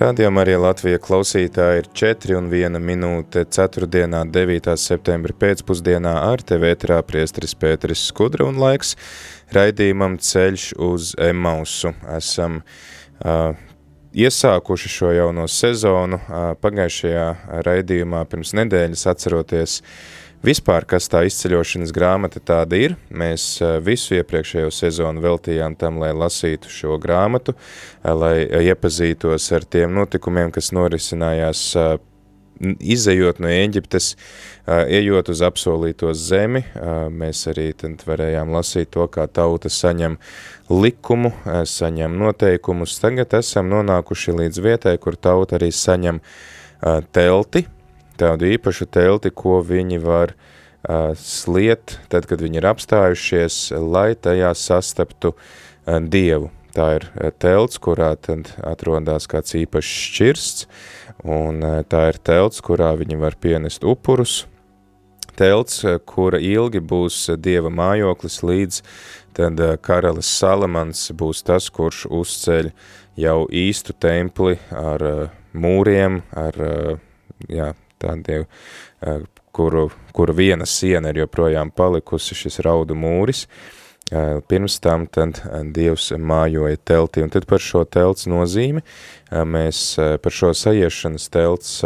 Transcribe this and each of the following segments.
Radījumā arī Latvija klausītāji ir 4 un 1 minūte 4. 9. septembra pēcpusdienā ar tevi ētrā priestris Pēteris Skudra un laiks raidījumam ceļš uz Emausu. Esam uh, iesākuši šo jauno sezonu uh, pagājušajā raidījumā pirms nedēļas atceroties uh, Vispār, kas tā izceļošanas grāmata tāda ir, mēs visu iepriekšējo sezonu veltījām tam, lai lasītu šo grāmatu, lai iepazītos ar tiem notikumiem, kas norisinājās izējot no Ēģiptes, ejot uz apsolīto zemi, mēs arī varējām lasīt to, kā tauta saņem likumu, saņem noteikumus. Tagad esam nonākuši līdz vietai, kur tauta arī saņem telti, tādu īpašu telti, ko viņi var uh, sliet, tad, kad viņi ir apstājušies, lai tajā sastaptu uh, Dievu. Tā ir uh, telts, kurā tad atrodās kāds īpašs šķirsts, un uh, tā ir telts, kurā viņi var pienest upurus, telts, kura ilgi būs Dieva mājoklis līdz tad karalis Salamans būs tas, kurš uzceļ jau īstu templi ar mūriem, ar jā, tādiem, eh, kuru, kuru viena siena ir joprojām palikusi šis raudu mūris, eh, pirms tam tad eh, Dievs mājoja teltī, un tad par šo telts nozīmi mēs par šo sajiešanas telts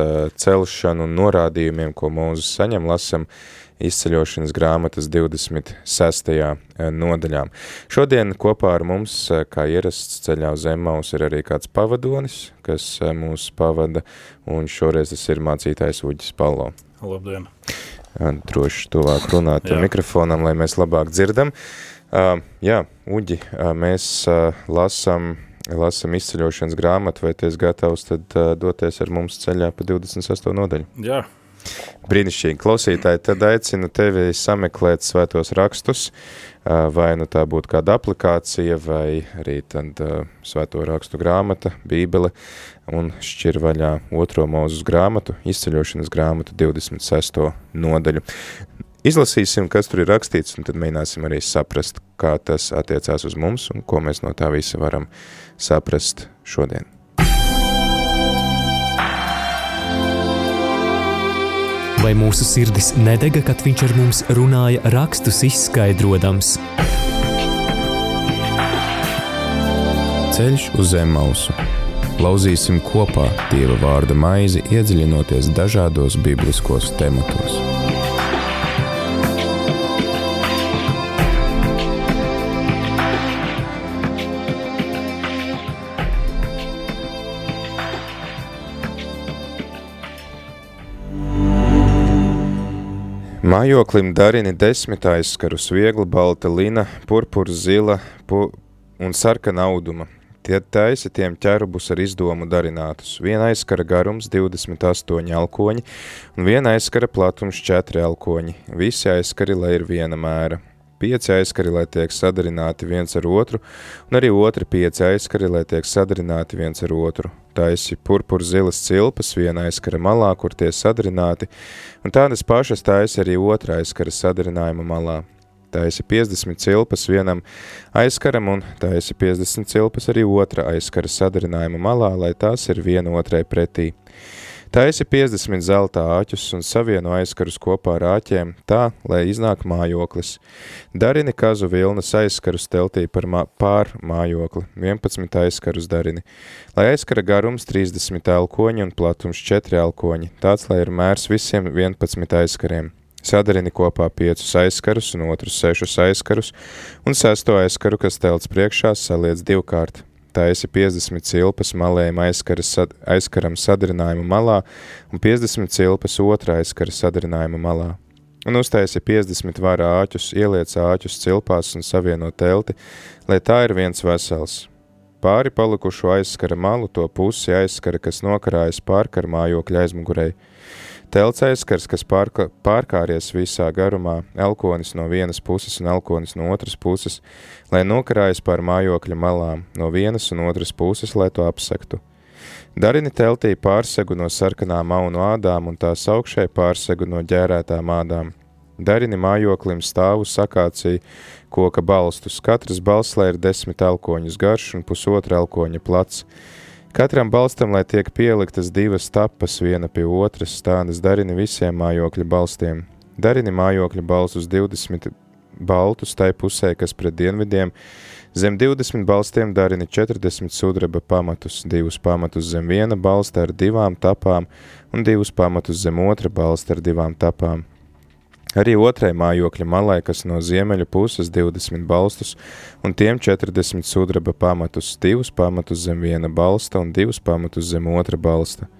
celšanu un norādījumiem, ko mūzes saņem, lasam izceļošanas grāmatas 26. Eh, nodaļā. Šodien kopā ar mums, eh, kā ierasts ceļā uz Emmaus, ir arī kāds pavadonis, kas eh, mūs pavada, un šoreiz tas ir mācītājs Uģis Palo. Labdien! Droši tuvāk runāt mikrofonam, lai mēs labāk dzirdam. Uh, jā, Uģi, uh, mēs uh, lasam lasam izceļošanas grāmatu, vai tu esi gatavs tad uh, doties ar mums ceļā pa 26. nodaļu? Jā, Brīnišķīgi klausītāji, tad aicinu tevi sameklēt svētos rakstus, vai nu tā būtu kāda aplikācija, vai arī tad svēto rakstu grāmata, bībele, un šķir vaļā otro mūzus grāmatu, izceļošanas grāmatu 26. nodaļu. Izlasīsim, kas tur ir rakstīts, un tad mēģināsim arī saprast, kā tas attiecās uz mums, un ko mēs no tā visa varam saprast šodien. Vai mūsu sirdis nedega, kad viņš ar mums runāja rakstus izskaidrojams? Ceļš uz zem mausu. Lauzīsim kopā Dieva vārda maizi, iedziļinoties dažādos bibliskos tematos. Mājoklim darini desmit aizskarus, viegli balta lina, purpura zila pu un sarkana auduma. Tie taisa tiem ķerubus ar izdomu darinātus. Viena aizskara garums 28 alkoņi un viena aizskara platums 4 alkoņi. Visi aizskari, lai ir viena mēra. Pieci aizskari, lai tiek sadarināti viens ar otru, un arī otri pieci aizskari, lai tiek sadarināti viens ar otru taisi purpur zilas cilpas viena aizkara malā, kur tie sadarināti, un tādas pašas taisi arī otrā aizkara sadarinājuma malā. Taisi 50 cilpas vienam aizkaram un taisi 50 cilpas arī otra aizkara sadarinājuma malā, lai tās ir viena otrai pretī. Taisi 50 zelta āķus un savieno aizkarus kopā ar āķiem, tā, lai iznāk mājoklis. Darini kazu vilnas aizkarus teltī par mā, pār mājokli, 11 aizkarus darini. Lai aizkara garums 30 elkoņi un platums 4 elkoņi, tāds, lai ir mērs visiem 11 aizkariem. Sadarini kopā piecus aizkarus un otrus sešus aizkarus, un sesto aizkaru, kas telts priekšā, saliec divkārt taisi 50 cilpas malējuma aizkaras, aizkaram sadarinājumu malā un 50 cilpas otrā aizkara sadarinājumu malā. Un uztaisi 50 vārā āķus, ieliec āķus cilpās un savieno telti, lai tā ir viens vesels. pāri palikušo aizskara malu, to pusi aizskara, kas nokarājas pārkar mājokļa aizmugurēji. Telts aizskars, kas pārka, pārkāries visā garumā, elkonis no vienas puses un elkonis no otras puses, lai nokarājas pār mājokļa malām, no vienas un otras puses, lai to apsektu. Darini teltī pārsegu no sarkanām aunu ādām un tās augšē pārsegu no ģērētām ādām, Darini mājoklim stāvu sakācīja koka balstus. Katras balslē ir desmit elkoņus garš un pusotra elkoņa plats. Katram balstam, lai tiek pieliktas divas tapas viena pie otras, stādas darini visiem mājokļa balstiem. Darini mājokļa balstus 20 baltus tai pusē, kas pret dienvidiem, Zem 20 balstiem darini 40 sudraba pamatus, divus pamatus zem viena balsta ar divām tapām un divus pamatus zem otra balsta ar divām tapām. Arī otrai mājokļa malai, kas no ziemeļu puses 20 balstus, un tiem 40 sudraba pamatus, divus pamatus zem viena balsta un divus pamatus zem otra balsta.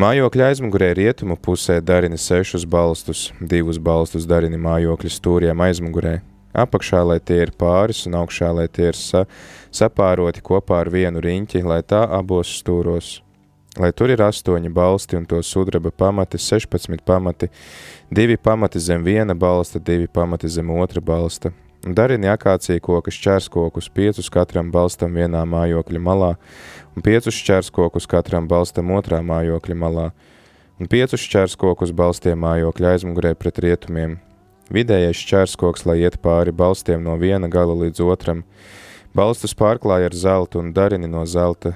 Mājokļa aizmugurē rietumu pusē darini sešus balstus, divus balstus darini mājokļa stūriem aizmugurē, apakšā, lai tie ir pāris, un augšā, lai tie ir sa sapāroti kopā ar vienu riņķi, lai tā abos stūros lai tur ir astoņi balsti un to sudraba pamati, 16 pamati, divi pamati zem viena balsta, divi pamati zem otra balsta. Darini akācija kokus čērskokus, piecus katram balstam vienā mājokļa malā, un piecus čērskokus katram balstam otrā mājokļa malā, un piecus čērskokus balstiem mājokļa aizmugurē pret rietumiem. Vidējais čērskoks, lai iet pāri balstiem no viena gala līdz otram, balstus pārklāja ar zeltu un darini no zelta,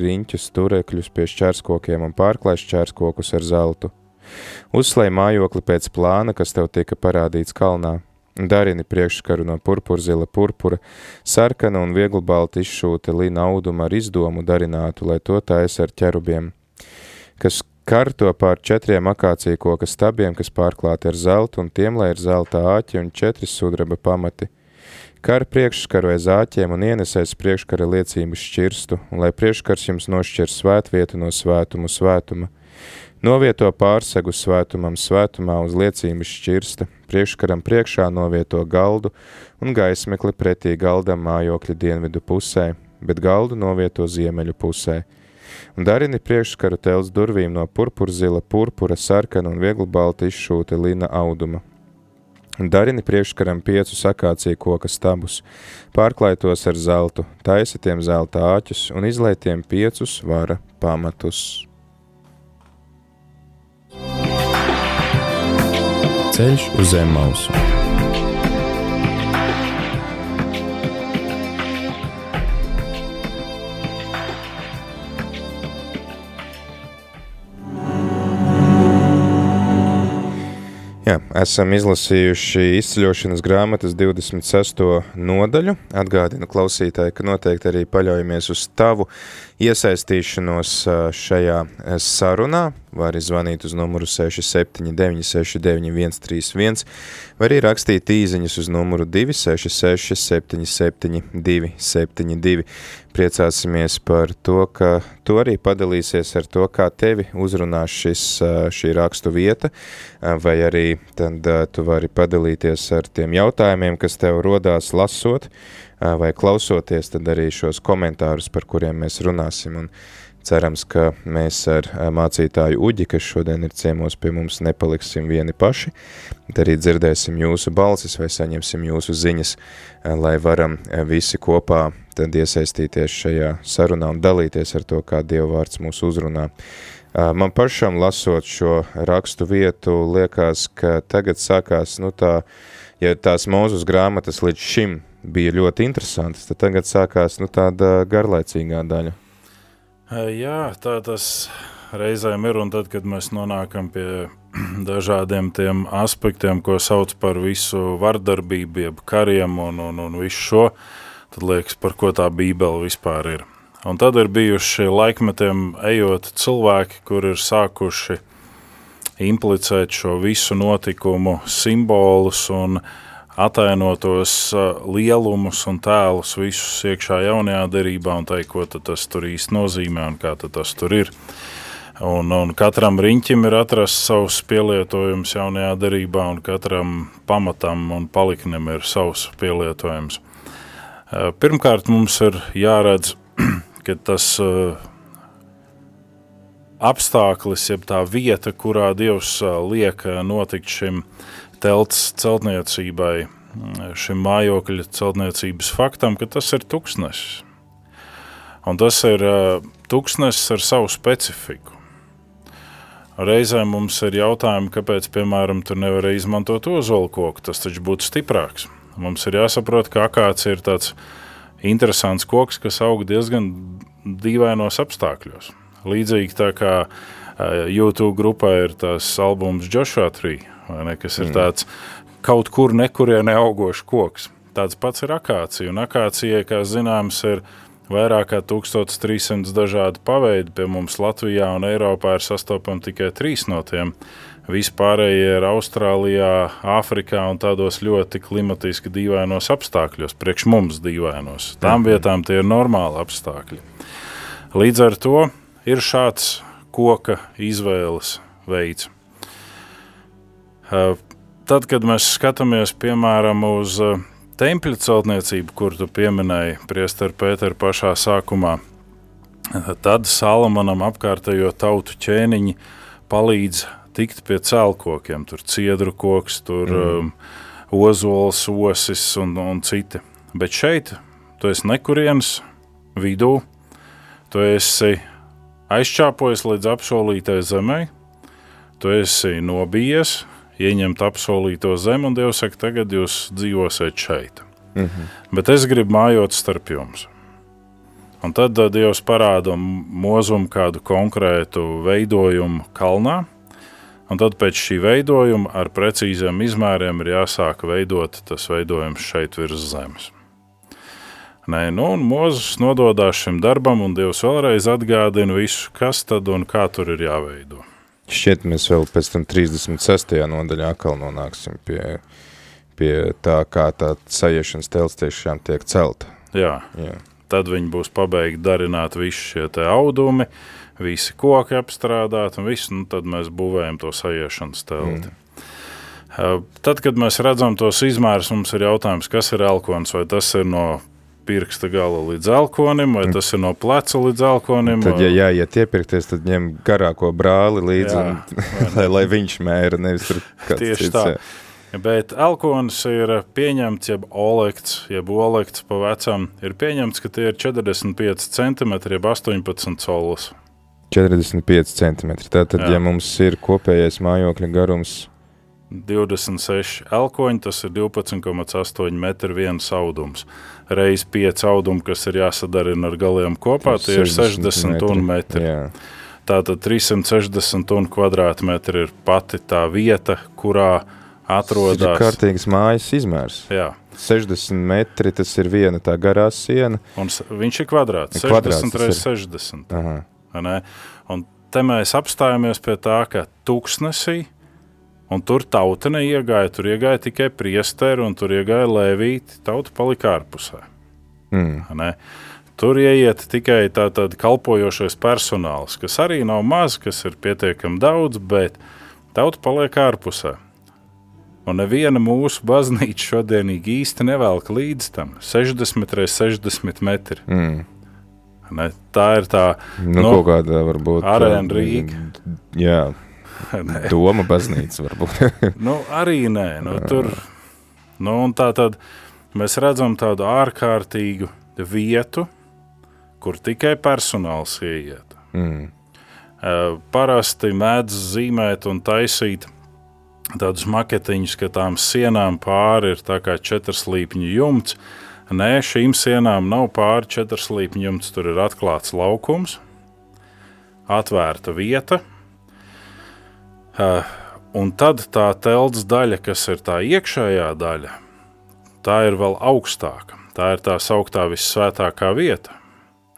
riņķus, turekļus pie šķērskokiem un pārklāj šķērskokus ar zeltu. Uzslēj mājokli pēc plāna, kas tev tika parādīts kalnā. Darini priekšskaru no purpurzila purpura, sarkana un vieglbalti izšūta lina auduma ar izdomu darinātu, lai to taisa ar ķerubiem, kas karto pār četriem akācija koka stabiem, kas pārklāti ar zeltu, un tiem, lai ir zelta āķi un četri sudraba pamati – Kara priekšskaroja zāķiem un ienesēs priekškara liecības šķirstu, un lai priekškars jums nošķir svētvietu no svētumu svētuma. Novieto pārsegu svētumam svētumā uz liecības šķirsta, priekškaram priekšā novieto galdu un gaismekli pretī galdam mājokļa dienvidu pusē, bet galdu novieto ziemeļu pusē. Un darini priekšskaru telts durvīm no purpurzila, purpura, sarkana un viegli balta izšūta lina auduma, Darini priekškaram piecu sakāciju koka stabus, pārklaitos ar zeltu, taisa tiem zelta āķus un izlaitiem piecus vara pamatus. Ceļš uz zem mausu. Jā, esam izlasījuši izceļošanas grāmatas 26. nodaļu. Atgādinu klausītāji, ka noteikti arī paļaujamies uz tavu iesaistīšanos šajā sarunā. Var zvanīt uz numuru 679 691 131, vai arī rakstīt īziņas uz numuru 266 77 272. Priecāsimies par to, ka tu arī padalīsies ar to, kā tevi uzrunās šis, šī rakstu vieta, vai arī tad tu vari padalīties ar tiem jautājumiem, kas tev rodās lasot vai klausoties, tad arī šos komentārus, par kuriem mēs runāsim. Un cerams, ka mēs ar mācītāju Uģi, kas šodien ir ciemos pie mums, nepaliksim vieni paši, tad arī dzirdēsim jūsu balsis vai saņemsim jūsu ziņas, lai varam visi kopā tad iesaistīties šajā sarunā un dalīties ar to, kā Dieva vārds mūs uzrunā. Man pašam lasot šo rakstu vietu, liekas, ka tagad sākās, nu tā, ja tās mūzus grāmatas līdz šim bija ļoti interesantas, tad tagad sākās nu, tāda garlaicīgā daļa. Jā, tā tas reizēm ir, un tad, kad mēs nonākam pie dažādiem tiem aspektiem, ko sauc par visu vardarbību, jeb kariem un, un, un visu šo, tad liekas, par ko tā bībele vispār ir. Un tad ir bijuši laikmetiem ejot cilvēki, kur ir sākuši implicēt šo visu notikumu simbolus un uh, atainotos lielumus un tēlus visus iekšā jaunajā derībā un teikt, ko tas tur īsti nozīmē un kā tas tur ir. Un, un katram riņķim ir atrasts savs pielietojums jaunajā derībā, un katram pamatam un paliknim ir savs pielietojums. Pirmkārt, mums ir jāredz ka tas uh, apstākļus, jeb tā vieta, kurā Dievs liek notikt šim telts celtniecībai, šim mājokļa celtniecības faktam, ka tas ir tuksnesis. Un tas ir tuksnesis ar savu specifiku. Reizēm mums ir jautājumi, kāpēc, piemēram, tur nevar izmantot ozolu koku. Tas taču būtu stiprāks. Mums ir jāsaprot, ka akācija ir tāds interesants koks, kas aug diezgan dīvainos apstākļos. Līdzīgi tā kā YouTube grupā ir tās albums Joshua Tree, ne, kas ir mm. tāds kaut kur nekurienē augošs koks. Tāds pats ir akācija, un akācijai, kā zināms, ir vairāk kā 1300 dažādi paveidi. Pie mums Latvijā un Eiropā ir sastopami tikai trīs no tiem. Vispārējie ir Austrālijā, Āfrikā un tādos ļoti klimatiski dīvainos apstākļos, priekš mums dīvainos. Tām mhm. vietām tie ir normāli apstākļi. Līdz ar to ir šāds koka izvēles veids. Tad, kad mēs skatāmies piemēram uz tempļa celtniecību, kur tu pieminēji Priesteru Pēteru pašā sākumā, tad Salamanam apkārtējo tautu ķēniņi palīdz tikt pie cēlkokiem. Tur ciedru koks, tur mm. um, ozols, osis un, un citi. Bet šeit tu esi nekurienes vidū, tu esi aizķāpojies līdz apsolītai zemē, tu esi nobijies, ieņemt apsolīto zemi, un Dievs saka, tagad jūs dzīvosiet šeit. Mm -hmm. Bet es gribu mājot starp jums. Un tad uh, Dievs parāda mūzumu kādu konkrētu veidojumu kalnā, un tad pēc šī veidojuma ar precīziem izmēriem ir jāsāk veidot tas veidojums šeit virs zemes. Nē, nu, un Mozus nododās šim darbam, un Dievs vēlreiz atgādina visu, kas tad un kā tur ir jāveido. Šķiet, mēs vēl pēc tam 36. nodaļā atkal nonāksim pie, pie tā, kā tā sajiešanas telts tiešām tiek celta. Jā, Jā. tad viņi būs pabeigti darināt visu šie te audumi, visi koki apstrādāt un visu, nu tad mēs būvējam to sajiešanas telti. Mm. Tad, kad mēs redzam tos izmērus, mums ir jautājums, kas ir elkons, vai tas ir no pirksta gala līdz elkonim, vai tas ir no pleca līdz elkonim. Tad, ja jāiet iepirkties, tad ņem garāko brāli līdzi, jā, un, lai, lai viņš mēra, nevis tur kāds Tieši cits. Tā. Jā. Bet elkonis ir pieņemts, jeb olekts, jeb olekts pa vecam, ir pieņemts, ka tie ir 45 cm, jeb 18 solis. 45 cm. Tātad, jā. ja mums ir kopējais mājokļa garums 26 elkoņi, tas ir 12,8 metri viens audums reizes 5 audumi, kas ir jāsadarina ar galiem kopā, tie ir 60 metri. metri. Jā. Tātad 360 un kvadrātmetri ir pati tā vieta, kurā atrodas. Tas ir kārtīgs mājas izmērs. Jā. 60 metri, tas ir viena tā garā siena. Un viņš ir kvadrāts, 60 reizes 60. Aha. Un te mēs apstājamies pie tā, ka tūkstnesī Un tur tauta neiegāja, tur iegāja tikai priesteri un tur iegāja lēvīti. Tauta palika ārpusē. Mm. Ne? Tur ieiet tikai tāds kalpojošais personāls, kas arī nav maz, kas ir pietiekami daudz, bet tauta paliek ārpusē. Un neviena mūsu baznīca šodien īsti nevelk līdz tam 60 x 60 metri. Mm. Ne, tā ir tā nu, no, kaut kāda varbūt arēna Rīga. Jā, Doma baznīca varbūt. nu, arī nē, nu, tur. Nu, tā tad mēs redzam tādu ārkārtīgu vietu, kur tikai personāls ieiet. Mm. Parasti mēdz zīmēt un taisīt tādus maketiņus, ka tām sienām pāri ir tā kā četras līpņu jumts. Nē, šīm sienām nav pāri četras līpņu jumts, tur ir atklāts laukums, atvērta vieta, un tad tā telts daļa, kas ir tā iekšējā daļa, tā ir vēl augstāka. Tā ir tā sauktā visvētākā vieta.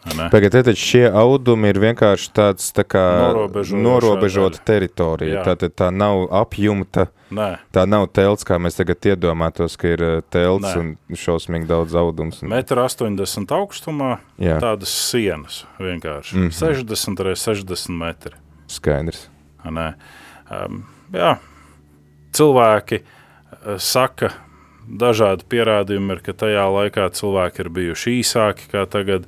Pagaidiet, tad šie audumi ir vienkārši tāds tā kā norobežota teritorija. Tā, tā, tā nav apjumta, Nē. tā nav telts, kā mēs tagad iedomātos, ka ir telts Nē. un šausmīgi daudz audums. Un... 1,80 m augstumā Jā. tādas sienas vienkārši. Mm -hmm. 60 x 60 metri. Skaidrs. Nē. Um, jā, cilvēki uh, saka, dažādi pierādījumi ir, ka tajā laikā cilvēki ir bijuši īsāki kā tagad.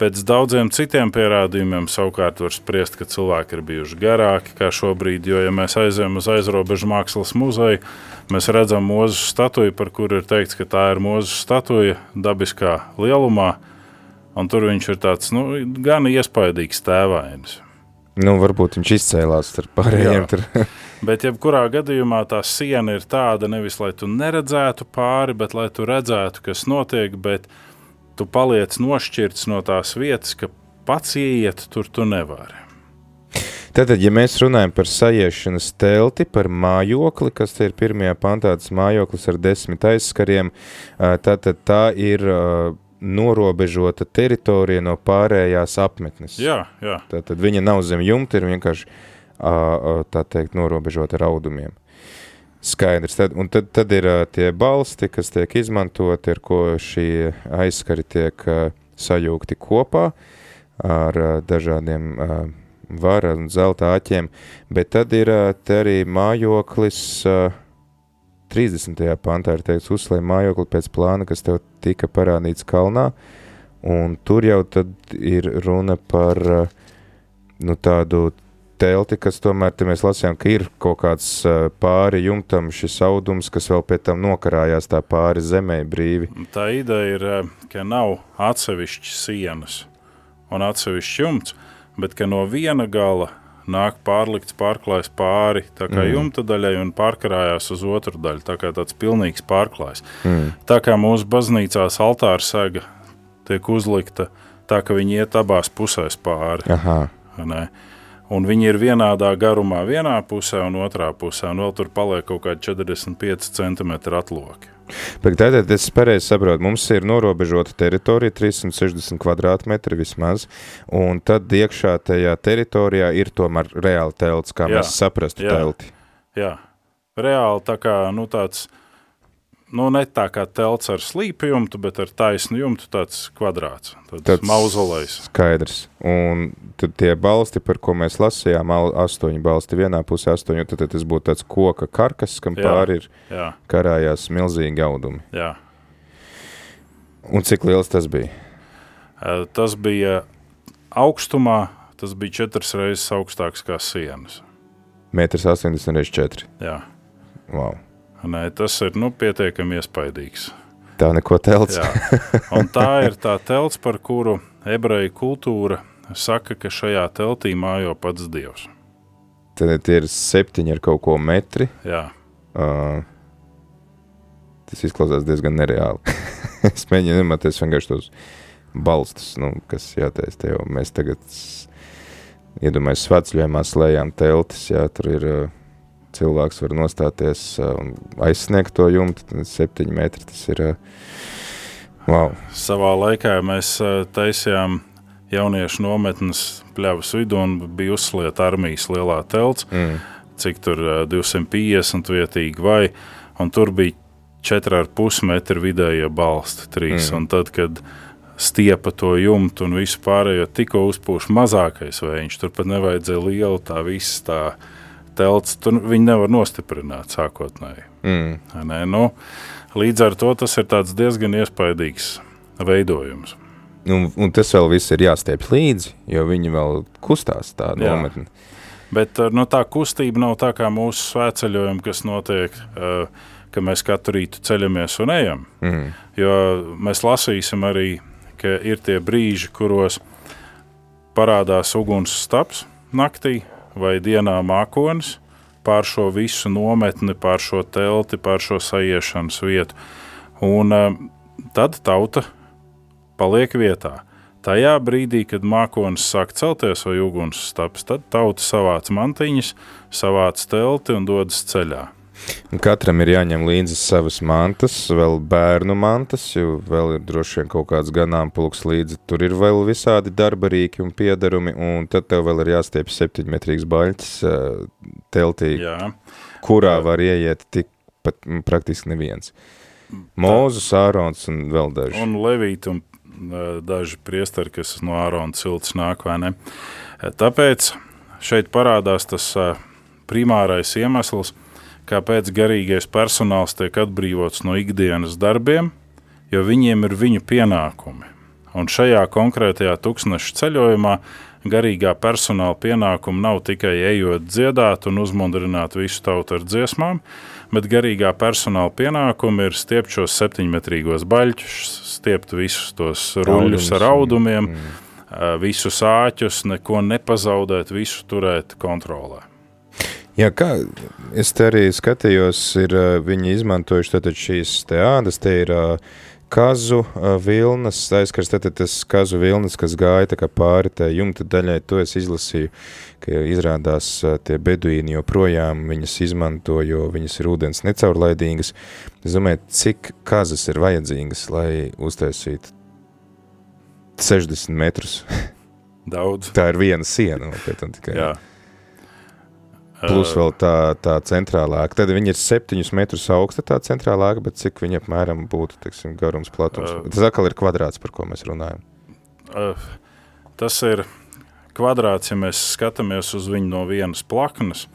Pēc daudziem citiem pierādījumiem savukārt var spriest, ka cilvēki ir bijuši garāki kā šobrīd. Jo, ja mēs aizejam uz aizrobežu mākslas muzeju, mēs redzam mūzu statuju, par kuru ir teikts, ka tā ir mūzu statuja dabiskā lielumā. Un tur viņš ir tāds nu, gan iespaidīgs tēvainis. Nu, varbūt viņš izcēlās ar pārējiem. Bet, jebkurā gadījumā tā siena ir tāda nevis, lai tu neredzētu pāri, bet lai tu redzētu, kas notiek, bet tu paliec nošķirts no tās vietas, ka pats ieiet tur tu nevari. Tātad, ja mēs runājam par sajiešanas telti, par mājokli, kas ir pirmajā pantā, tas mājoklis ar desmit aizskariem, tātad tā ir norobežota teritorija no pārējās apmetnes. Jā, jā. Tātad viņa nav zem jumta, ir vienkārši tā teikt norobežota ar audumiem. Skaidrs. Tad, un tad, tad ir tie balsti, kas tiek izmantoti, ar ko šie aizskari tiek sajūgti kopā ar dažādiem vara un zelta āķiem, bet tad ir arī mājoklis 30. pantā ir teikts, uzslēj mājokli pēc plāna, kas tev tika parādīts kalnā, un tur jau ir runa par nu, tādu telti, kas tomēr, mēs lasījām, ka ir kaut kāds pāri jumtam šis audums, kas vēl pēc tam nokarājās tā pāri zemē brīvi. Tā ideja ir, ka nav atsevišķi sienas un atsevišķi jumts, bet ka no viena gala nāk pārlikts pārklājs pāri mm. jumta daļai un pārkarājās uz otru daļu. Tā kā tāds pilnīgs pārklājs. Mm. Tā kā mūsu baznīcās altāra sega tiek uzlikta tā, ka viņi iet abās pusēs pāri. Aha. Ne? Un viņi ir vienādā garumā vienā pusē un otrā pusē, un vēl tur paliek kaut kādi 45 cm atloki. Bet tātad es pareizi saprotu, mums ir norobežota teritorija, 360 kvadrātmetri vismaz, un tad iekšā tajā teritorijā ir tomēr reāli telts, kā jā, mēs saprastu jā, telti. Jā, reāli tā kā, nu tāds, nu ne tā kā telts ar slīpu jumtu, bet ar taisnu jumtu tāds kvadrāts, tāds, tāds mauzolejs. Skaidrs, un tad tie balsti, par ko mēs lasījām, astoņi balsti vienā pusē, astoņi, tad, tad tas būtu tāds koka karkas, kam jā, pāri ir jā. karājās milzīgi audumi. Jā. Un cik liels tas bija? Tas bija augstumā, tas bija četras reizes augstāks kā sienas. Metrs 80 reizes 4. Jā. Wow. Nē, tas ir nu, pietiekami iespaidīgs. Tā neko telts. Un tā ir tā telts, par kuru ebreju kultūra saka, ka šajā teltī mājo pats Dievs. Tad ir septiņi ar kaut ko metri. Jā. Uh, tas izklausās diezgan nereāli. es mēģinu iedomāties vienkārši tos balstus, nu, kas jātaisa. Mēs tagad iedomājamies svētceļojumā slējām teltis, jā, tur ir uh, cilvēks var nostāties uh, un aizsniegt to jumtu, septiņi metri tas ir, uh, wow. Savā laikā mēs uh, taisījām jauniešu nometnes pļavas vidū un bija uzslieta armijas lielā telts, mm. cik tur 250 vietīgi vai, un tur bija 4,5 metri vidējie balsti, 3. Mm. Un tad, kad stiepa to jumtu un visu pārējo tikko uzpūš mazākais vējš, tur pat nevajadzēja lielu tā visu tā telts, tur viņi nevar nostiprināt sākotnēji. Mm. Ne, nu, līdz ar to tas ir diezgan iespaidīgs veidojums. Un, un tas vēl viss ir jāstiep līdzi, jo viņi vēl kustās tā nometne. Bet eh, nu, tā kustība nav tā kā mūsu svētceļojumi, kas notiek, uh, ka mēs katru rītu ceļamies un ejam. Mm. Jo mēs lasīsim arī, ka ir tie brīži, kuros parādās uguns staps naktī vai dienā mākonis pār šo visu nometni, pār šo telti, pār šo sajiešanas vietu. Un uh, tad tauta paliek vietā. Tajā brīdī, kad mākonis sāk celties vai uguns staps, tad tauta savāc mantiņas, savāc telti un dodas ceļā. Katram ir jāņem līdzi savas mantas, vēl bērnu mantas, jo vēl ir droši vien kaut kāds ganāmpulks līdzi. Tur ir vēl visādi darbarīki un piedarumi, un tad tev vēl ir jāstiep septiņmetrīgs baļķis teltī, Jā. kurā var ieiet tik pat praktiski neviens. Mūzus, Ārons un vēl daži. Un Levīti un daži priesteri, kas no Ārona cilts nāk, vai ne? Tāpēc šeit parādās tas primārais iemesls, kāpēc garīgais personāls tiek atbrīvots no ikdienas darbiem, jo viņiem ir viņu pienākumi. Un šajā konkrētajā tūkstneša ceļojumā garīgā personāla pienākuma nav tikai ejot dziedāt un uzmundrināt visu tautu ar dziesmām, bet garīgā personāla pienākuma ir stiept šos septiņmetrīgos baļķus, stiept visus tos ruļļus ar audumiem, mm. visus āķus, neko nepazaudēt, visu turēt kontrolē. Jā, kā es te arī skatījos, ir viņi izmantojuši tātad šīs te ādas, te ir kazu vilnas, aizskars tātad tas kazu vilnas, kas gāja tā kā pāri tā jumta daļai, to es izlasīju, ka izrādās tie beduīni joprojām viņas izmanto, jo viņas ir ūdens necaurlaidīgas. Es domāju, cik kazas ir vajadzīgas, lai uztaisītu 60 metrus. Daudz. Tā ir viena siena. Tikai. Jā. Plus vēl tā, tā centrālā ēka. Tad viņi ir septiņus metrus augsta tā centrālā ēka, bet cik viņa apmēram būtu, teiksim, garums, platums. Uh, tas atkal ir kvadrāts, par ko mēs runājam. Uh, tas ir kvadrāts, ja mēs skatāmies uz viņu no vienas plaknes,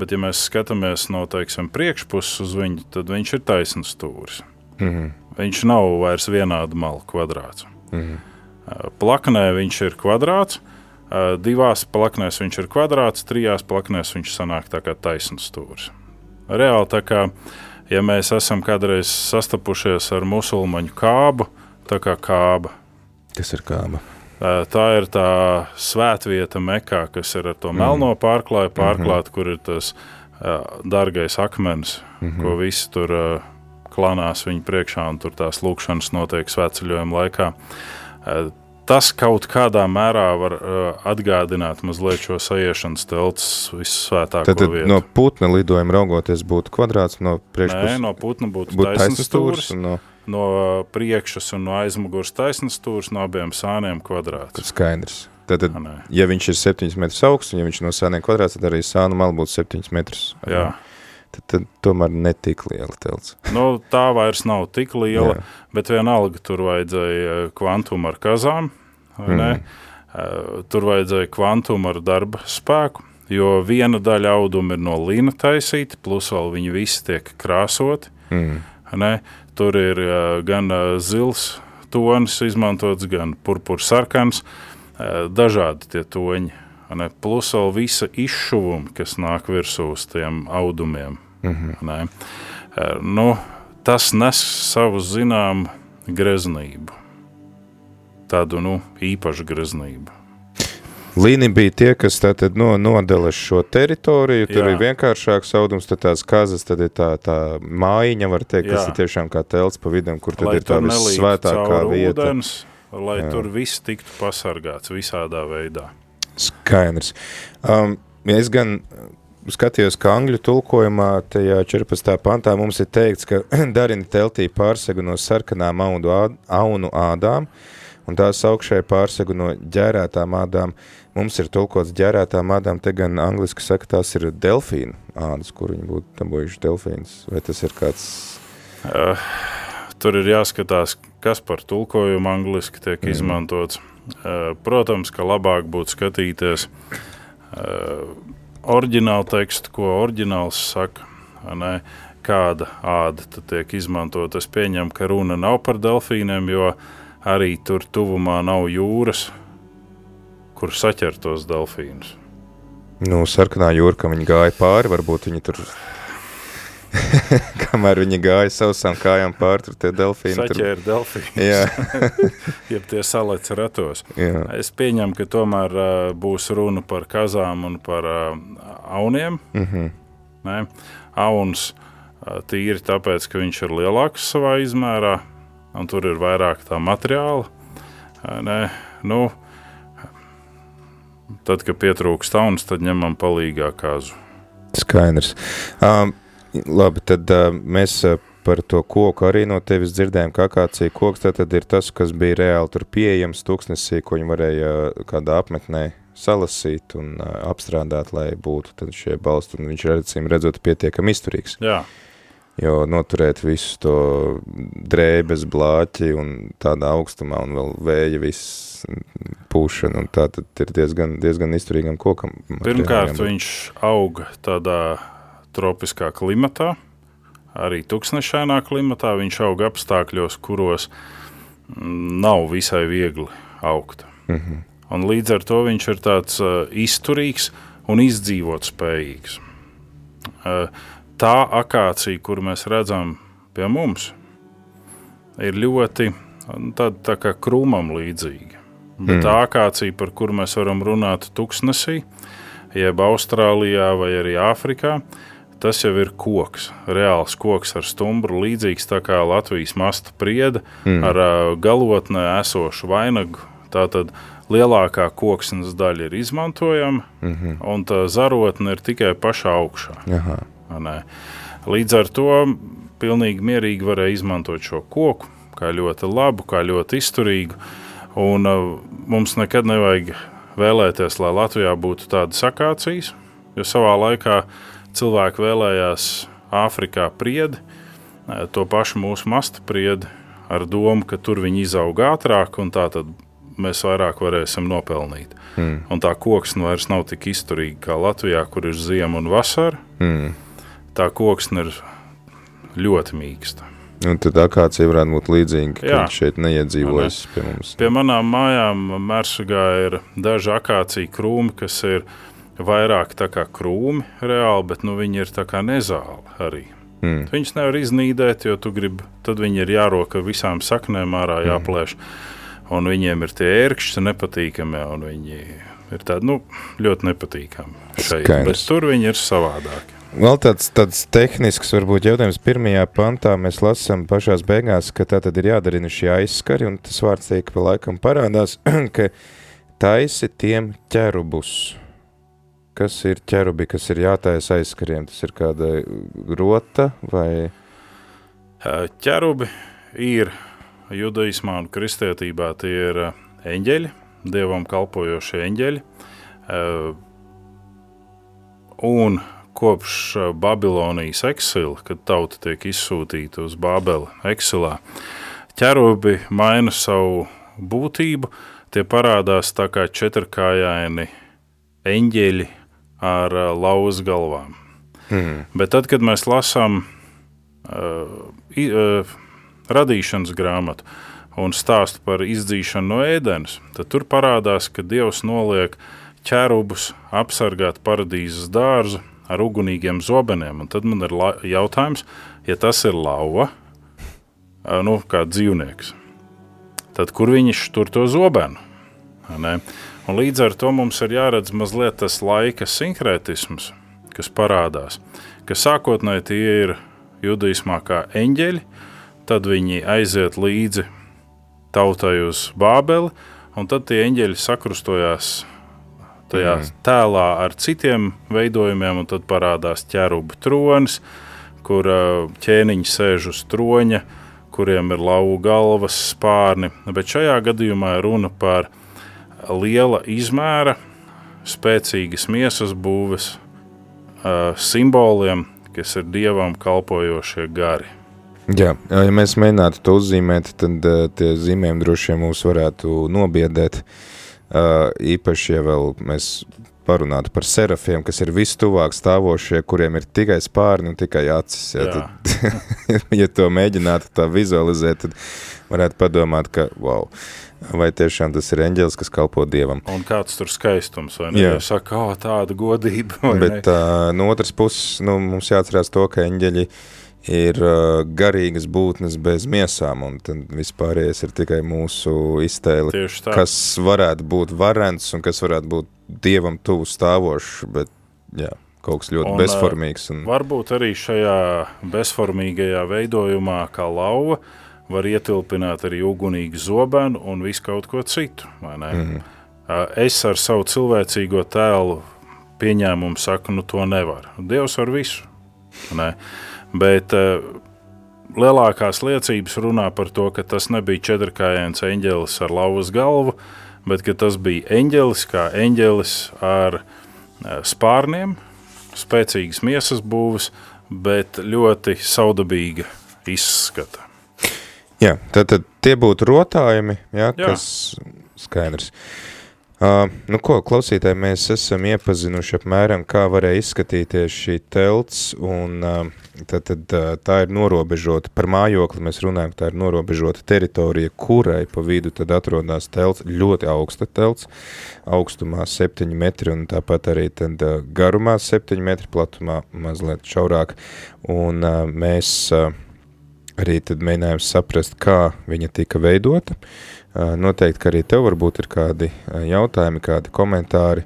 bet ja mēs skatāmies no, teiksim, priekšpuses uz viņu, tad viņš ir taisns stūris. Mm -hmm. Viņš nav vairs vienāda malu kvadrāts. Mm -hmm. uh, plaknē viņš ir kvadrāts, uh, Divās plaknēs viņš ir kvadrāts, trijās plaknēs viņš sanāk tā kā taisns stūris. Reāli tā kā, ja mēs esam kādreiz sastapušies ar musulmaņu kābu, tā kā kāba. Kas ir kāba? Tā ir tā svētvieta Mekā, kas ir ar to mm. melno pārklāju mhm. pārklāta, mm -hmm. kur ir tas uh, dārgais akmens, mm -hmm. ko visi tur uh, klanās viņa priekšā, un tur tās lūkšanas notiek svētceļojuma laikā. Uh, tas kaut kādā mērā var uh, atgādināt mazliet šo sajiešanas telts vissvētāko tad, tad vietu. No putna lidojuma raugoties būtu kvadrāts, no priekšpuses? Nē, no putna būtu, būtu taisnas stūrs, no... no priekšas un no aizmugurs taisnas stūrs, no abiem sāniem kvadrāts. Tad skaidrs. Tātad, ja viņš ir 7 metrus augsts, un ja viņš no sāniem kvadrāts, tad arī sānu malu būtu 7 metrus. Jā. jā tad, tad tomēr netik liela telts. Nu, tā vairs nav tik liela, Jā. bet vienalga tur vajadzēja kvantumu ar kazām, vai mm. ne? Tur vajadzēja kvantumu ar darba spēku, jo viena daļa auduma ir no lina taisīta, plus vēl viņi visi tiek krāsoti. Mm. Ne? Tur ir gan zils tonis izmantots, gan purpurs sarkans, dažādi tie toņi. Ne? Plus vēl visa izšuvuma, kas nāk virsū uz tiem audumiem. Mm -hmm. nu, tas nes savu zināmu greznību, tādu nu, īpašu greznību. Līni bija tie, kas tātad no, nodala šo teritoriju, tur Jā. ir vienkāršāks audums, tad tās kazas, tad ir tā, tā mājiņa, var teikt, Jā. kas ir tiešām kā telts pa vidam, kur tad lai ir tā vissvētākā vieta. Ūdens, lai Jā. tur viss tiktu pasargāts visādā veidā. Skaidrs. Um, es gan skatījos, ka angļu tulkojumā tajā 14. pantā mums ir teikts, ka darini teltī pārsegu no sarkanām audu ād, aunu ādām, un tās augšēji pārsegu no ģērētām ādām. Mums ir tulkots ģērētām ādām, te gan angliski saka, tās ir delfīnu ādas, kur viņi būtu dabūjuši delfīnus. Vai tas ir kāds... Uh, tur ir jāskatās, kas par tulkojumu angliski tiek mm. izmantots. Uh, protams, ka labāk būtu skatīties uh, oriģinālu tekstu, ko oriģināls saka, ne, kāda āda tiek izmantota. Es pieņemu, ka runa nav par delfīniem, jo arī tur tuvumā nav jūras, kur saķert tos delfīnus. Nu, sarkanā jūra, ka viņi gāja pāri, varbūt viņi tur Kamēr viņi gāja sausām kājām pār, tur tie delfīni. Saķēra tur... delfīnus. Jā. Jeb tie salec ratos. Jā. Es pieņemu, ka tomēr uh, būs runa par kazām un par uh, auniem. Mm -hmm. ne? Auns uh, tīri tāpēc, ka viņš ir lielāks savā izmērā, un tur ir vairāk tā materiāla. Uh, ne? Nu, tad, kad pietrūkst auns, tad ņemam palīgā kazu. Skaidrs. Um, Labi, tad uh, mēs uh, par to koku arī no tevis dzirdējām, ka akācija koks tad ir tas, kas bija reāli tur pieejams tūkstnesī, ko viņi varēja kādā apmetnē salasīt un uh, apstrādāt, lai būtu tad šie balsti, un viņš acīm redzot, pietiekami izturīgs. Jā. Jo noturēt visu to drēbes blāķi un tādā augstumā un vēl vēja viss pūšana, un tā tad ir diezgan, diezgan izturīgam kokam. Pirmkārt, viņš auga tādā tropiskā klimatā, arī tūkstošainā klimatā. Viņš aug apstākļos, kuros nav visai viegli augt. Mm -hmm. Un līdz ar to viņš ir tāds uh, izturīgs un izdzīvot spējīgs. Uh, tā akācija, kur mēs redzam pie mums, ir ļoti tāda tā kā krūmam līdzīga. Bet mm. tā akācija, par kuru mēs varam runāt tuksnesī, jeb Austrālijā vai arī Āfrikā, tas jau ir koks, reāls koks ar stumbru, līdzīgs tā kā Latvijas masta prieda mm. ar uh, galotnē esošu vainagu. Tātad lielākā koksnes daļa ir izmantojama, mm -hmm. un tā zarotne ir tikai pašā augšā. Līdz ar to pilnīgi mierīgi varēja izmantot šo koku kā ļoti labu, kā ļoti izturīgu. Un uh, mums nekad nevajag vēlēties, lai Latvijā būtu tādas akācijas, jo savā laikā cilvēki vēlējās Āfrikā priedi, uh, to pašu mūsu masta priedi, ar domu, ka tur viņi izaug ātrāk un tā tad mēs vairāk varēsim nopelnīt. Mm. Un tā koksne vairs nav tik izturīga kā Latvijā, kur ir ziema un vasara. Mm. Tā koksne ir ļoti mīksta. Un tad akācija varētu būt līdzīga, ka viņš šeit neiedzīvojas ne? pie mums. Pie manām mājām Mērsagā ir daži akācija krūmi, kas ir vairāk kā krūmi reāli, bet nu, viņi ir nezāli arī. Mm. Viņus nevar iznīdēt, jo tu gribi, tad viņi ir jāroka visām saknēm ārā hmm. jāplēš. Mm un viņiem ir tie ērkšķi nepatīkami, un viņi ir tādi nu, ļoti nepatīkami šeit. Bet tur viņi ir savādāki. Vēl tāds, tāds tehnisks varbūt jautājums pirmajā pantā mēs lasām pašās beigās, ka tā tad ir jādarina šie aizskari, un tas vārds tiek pa laikam parādās, ka taisi tiem ķerubus. Kas ir ķerubi, kas ir jātaisa aizskariem? Tas ir kāda rota vai? Ķerubi ir judaismā un kristietībā tie ir eņģeļi, dievam kalpojošie eņģeļi. Un kopš Babilonijas eksila, kad tauta tiek izsūtīta uz Bābeli eksilā, ķerubi maina savu būtību. Tie parādās tā kā četrkājaini eņģeļi ar lauz galvām. Mm. Bet tad, kad mēs lasām uh, uh, radīšanas grāmatu un stāstu par izdzīšanu no ēdenes, tad tur parādās, ka Dievs noliek ķērubus apsargāt paradīzes dārzu ar ugunīgiem zobeniem. Un tad man ir jautājums, ja tas ir lauva, nu, kā dzīvnieks, tad kur viņš tur to zobenu? Ne? Un līdz ar to mums ir jāredz mazliet tas laika sinhrētisms, kas parādās, ka sākotnēji tie ir judaismā kā eņģeļi, tad viņi aiziet līdzi tautai uz Bābeli, un tad tie eņģeļi sakrustojās tajā mm. tēlā ar citiem veidojumiem, un tad parādās ķērubu tronis, kur ķēniņi sēž uz troņa, kuriem ir lauva galvas spārni. Bet šajā gadījumā runa par liela izmēra, spēcīgas miesas būves simboliem, kas ir dievam kalpojošie gari. Jā, ja mēs mēģinātu to uzzīmēt, tad uh, tie zīmējumi droši vien mūs varētu nobiedēt. Uh, īpaši, ja vēl mēs parunātu par serafiem, kas ir vistuvāk stāvošie, kuriem ir tikai spārni un tikai acis. Ja, Jā. tad, ja to mēģinātu tā vizualizēt, tad varētu padomāt, ka wow, vai tiešām tas ir eņģelis, kas kalpo Dievam. Un kāds tur skaistums, vai ne? Jā. Saka, oh, tāda godība, Bet uh, no otras puses, nu, mums jāatcerās to, ka eņģeļi uh, ir uh, garīgas būtnes bez miesām, un tad vispārējais ir tikai mūsu iztēle, kas varētu būt varens un kas varētu būt dievam tuvu stāvošs, bet jā, kaut kas ļoti un, bezformīgs. Un... Varbūt arī šajā bezformīgajā veidojumā kā lauva var ietilpināt arī ugunīgu zobenu un visu kaut ko citu, vai ne? Mm -hmm. Es ar savu cilvēcīgo tēlu pieņēmumu saku, nu to nevar. Dievs var visu, ne? Bet uh, lielākās liecības runā par to, ka tas nebija četrkājains eņģelis ar lauvas galvu, bet tas bija eņģelis kā eņģelis ar uh, spārniem, spēcīgas miesas būvs, bet ļoti saudabīga izskata. Jā, tad, tad tie būtu rotājumi, jā, jā. kas skaidrs. Uh, nu ko, klausītāji, mēs esam iepazinuši apmēram, kā varēja izskatīties šī telts un uh, tad, tad tā ir norobežota, par mājokli mēs runājam, tā ir norobežota teritorija, kurai pa vidu tad atrodas telts, ļoti augsta telts, augstumā 7 metri un tāpat arī tad garumā 7 metri, platumā mazliet šaurāk, un mēs arī tad mēģinājām saprast, kā viņa tika veidota. Noteikti, ka arī tev varbūt ir kādi jautājumi, kādi komentāri,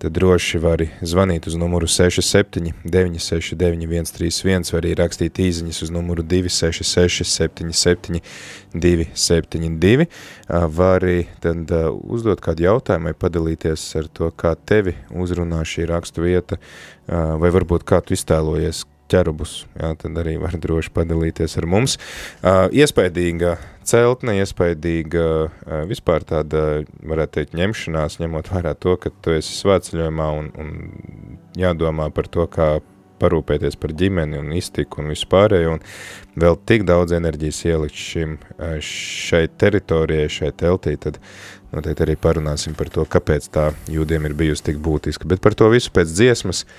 tad droši vari zvanīt uz numuru 67 969 131 vai arī rakstīt īziņas uz numuru 266 77 272. Var arī tad uzdot kādu jautājumu vai padalīties ar to, kā tevi uzrunā šī rakstu vieta, vai varbūt kā tu iztēlojies, ķerubus, jā, tad arī var droši padalīties ar mums. Iespaidīga celtne, iespaidīga vispār tāda, varētu teikt, ņemšanās, ņemot vērā to, ka tu esi svētceļojumā un, un jādomā par to, kā parūpēties par ģimeni un iztiku un vispārējo, un vēl tik daudz enerģijas ielikt šim, šai teritorijai, šai teltī, tad noteikti arī parunāsim par to, kāpēc tā jūdiem ir bijusi tik būtiska. Bet par to visu pēc dziesmas –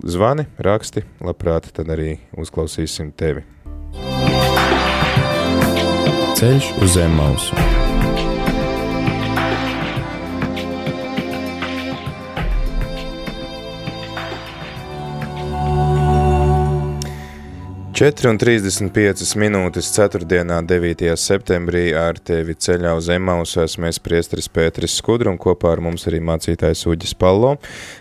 zvani, raksti, labprāt, tad arī uzklausīsim tevi. Ceļš uz zem mausu. 4,35 minūtes 4. 9. septembrī ar tevi ceļā uz Emausu esmu es priestris Pēteris Skudru un kopā ar mums arī mācītājs Uģis Pallo.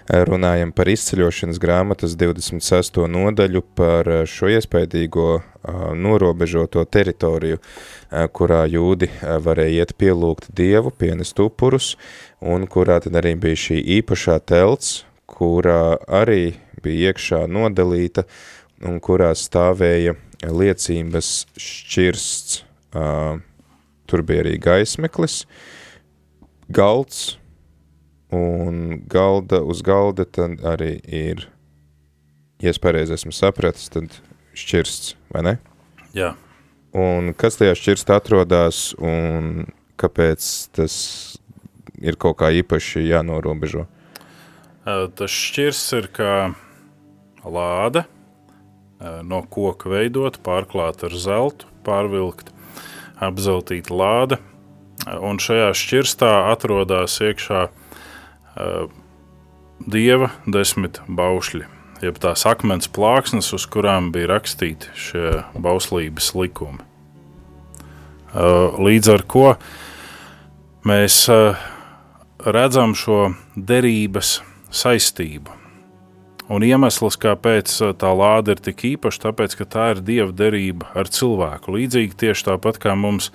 Runājam par izceļošanas grāmatas 26. nodaļu par šo iespējīgo norobežoto teritoriju, kurā jūdi varēja iet pielūgt Dievu, pienest upurus, un kurā tad arī bija šī īpašā telts, kurā arī bija iekšā nodalīta un kurā stāvēja liecības šķirsts. Uh, tur bija arī gaismeklis, galds, un galda uz galda tad arī ir, ja es pareizi esmu sapratis, tad šķirsts, vai ne? Jā. Un kas tajā šķirst atrodās un kāpēc tas ir kaut kā īpaši jānorobežo? Tas šķirsts ir kā lāde, no koka veidot, pārklāta ar zeltu, pārvilkt, apzeltīta lāde. Eh, un šajā šķirstā atrodas iekšā uh, dieva desmit baušļi, jeb tās akmens plāksnes, uz kurām bija rakstīti šie bauslības likumi. Līdz ar to mēs redzam šo derības saistību Un iemesls, kāpēc uh, tā lāde ir tik īpaša, tāpēc, ka tā ir dieva derība ar cilvēku. Līdzīgi tieši tāpat kā mums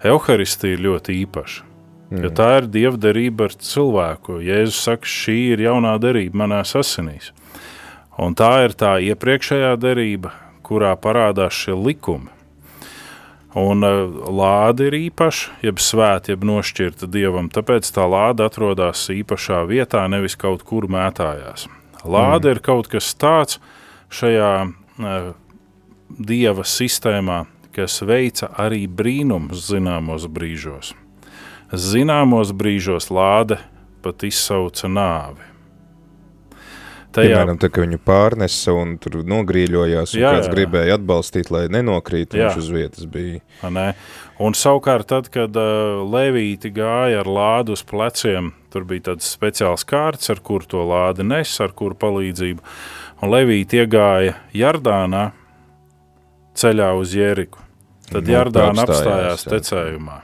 evaharistija ir ļoti īpaša. Mm. Ja tā ir dieva derība ar cilvēku. Jēzus saka, šī ir jaunā derība manās asinīs. Un tā ir tā iepriekšējā derība, kurā parādās šie likumi. Un uh, lāde ir īpaša, jeb svēta, jeb nošķirta dievam, tāpēc tā lāde atrodas īpašā vietā, nevis kaut kur mētājās. Lāde mm. ir kaut kas tāds šajā uh, dieva sistēmā, kas veica arī brīnumus zināmos brīžos. Zināmos brīžos lāde pat izsauca nāvi. Tajā... Piemēram, tā, ka viņu pārnesa un tur nogrīļojās, un jā, kāds jā. gribēja atbalstīt, lai nenokrīt, viņš uz vietas bija. Nē. Un savukārt tad, kad uh, Levīti gāja ar lādu uz pleciem, tur bija tāds speciāls kārts, ar kur to lādi nes, ar kuru palīdzību, un Levīti iegāja Jardānā ceļā uz Jeriku. Tad nu, Jardāna apstājās, apstājās tecējumā.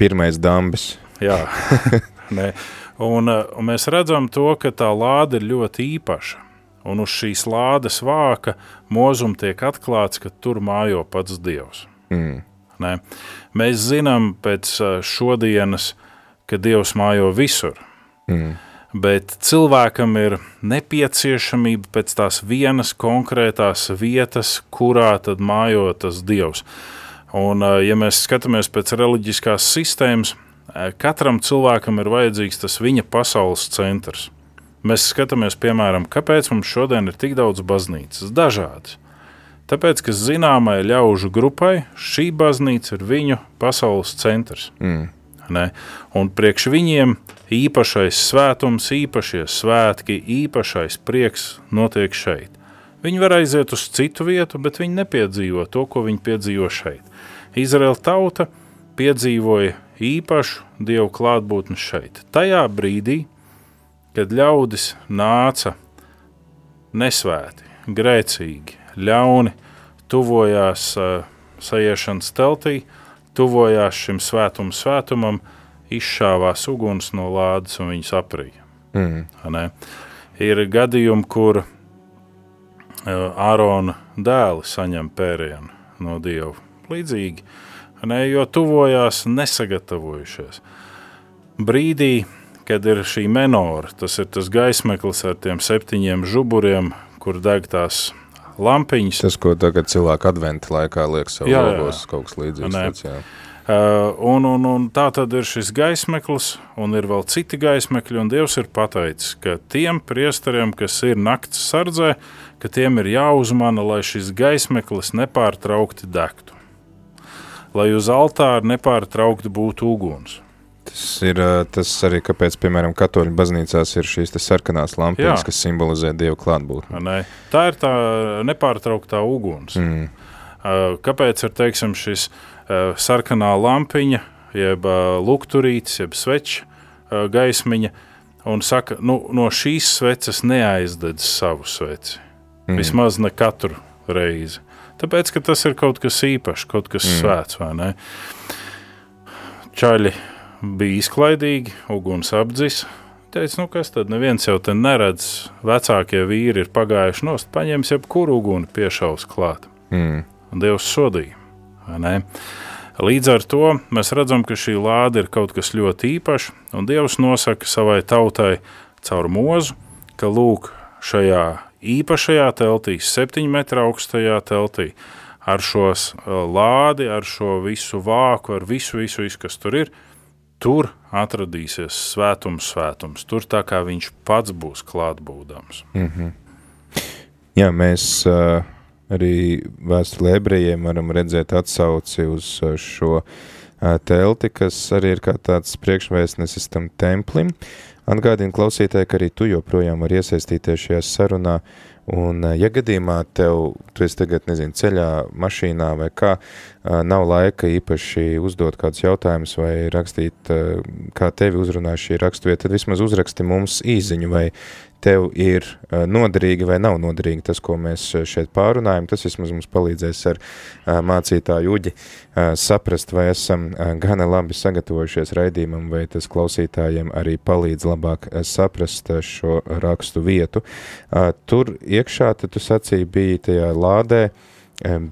Pirmais dambis. Jā, ne. Un, eh, un mēs redzam to, ka tā lāde ir ļoti īpaša. Un uz šīs lādes vāka mūzum tiek atklāts, ka tur mājo pats Dievs. Mm. Ne? Mēs zinām pēc eh, šodienas, ka Dievs mājo visur. Mm. Bet cilvēkam ir nepieciešamība pēc tās vienas konkrētās vietas, kurā tad mājo tas Dievs. Un, ja mēs skatāmies pēc reliģiskās sistēmas, Katram cilvēkam ir vajadzīgs tas viņa pasaules centrs. Mēs skatāmies, piemēram, kāpēc mums šodien ir tik daudz baznīcas, dažādas. Tāpēc, ka zināmai ļaužu grupai šī baznīca ir viņu pasaules centrs. Mm. Un priekš viņiem īpašais svētums, īpašie svētki, īpašais prieks notiek šeit. Viņi var aiziet uz citu vietu, bet viņi nepiedzīvo to, ko viņi piedzīvo šeit. Izraēla tauta piedzīvoja īpašu dievu klātbūtni šeit. Tajā brīdī, kad ļaudis nāca nesvēti, grēcīgi, ļauni, tuvojās uh, sajiešanas teltī, tuvojās šim svētumu svētumam, izšāvās uguns no lādes un viņas aprīja. Mm. Ir gadījumi, kur uh, Ārona dēli saņem pērienu no Dieva. Līdzīgi, ne, jo tuvojās nesagatavojušies. Brīdī, kad ir šī menora, tas ir tas gaismeklis ar tiem septiņiem žuburiem, kur deg tās lampiņas. Tas, ko tagad cilvēki adventa laikā liek sev jā, logos, jā. kaut kas līdzīgs. Tāds. Uh, un, un, un tā tad ir šis gaismeklis, un ir vēl citi gaismekļi, un Dievs ir pateicis, ka tiem priesteriem, kas ir naktas sardzē, ka tiem ir jāuzmana, lai šis gaismeklis nepārtraukti degtu. Lai uz altāra nepārtraukti būtu uguns. Tas ir tas arī, kāpēc, piemēram, katoļu baznīcās ir šīs sarkanās lampiņas, kas simbolizē Dievu klātbūtni. Tā ir tā nepārtrauktā uguns. Mm. Kāpēc ir, teiksim, šis sarkanā lampiņa, jeb lukturītis, jeb sveča gaismiņa, un saka, nu, no šīs sveces neaizdedz savu sveci. Mm. Vismaz ne katru reizi. Tāpēc, ka tas ir kaut kas īpašs, kaut kas mm. svēts, vai ne? Čaļi bija izklaidīgi, uguns apdzis. Teicu, nu kas tad neviens jau te neredz, vecākie vīri ir pagājuši nost, paņems jebkuru uguni piešaus klāt. Mm. Un Dievs sodīja, Līdz ar to mēs redzam, ka šī lāde ir kaut kas ļoti īpašs, un Dievs nosaka savai tautai caur mūzu, ka lūk, šajā īpašajā teltī, septiņu metru augstajā teltī, ar šo lādi, ar šo visu vāku, ar visu, visu, visu kas tur ir, tur atradīsies svētums, svētums. Tur tā kā viņš pats būs klātbūdams. Mm -hmm. Jā, mēs uh, arī vēstulē ebrejiem varam redzēt atsauci uz šo uh, telti, kas arī ir kā tāds priekšvēstnesis tam templim. Atgādini klausītāji, ka arī tu joprojām var iesaistīties šajā sarunā, un ja gadījumā tev, tu esi tagad, nezinu, ceļā, mašīnā vai kā, nav laika īpaši uzdot kādus jautājumus vai rakstīt, kā tevi uzrunā šī rakstvieta, tad vismaz uzraksti mums īziņu, vai tev ir noderīgi vai nav noderīgi tas, ko mēs šeit pārunājam. Tas vismaz mums palīdzēs ar mācītāju uģi saprast, vai esam gana labi sagatavojušies raidījumam, vai tas klausītājiem arī palīdz labāk saprast šo rakstu vietu. Tur iekšā, tad tu sacīji, bija tajā lādē,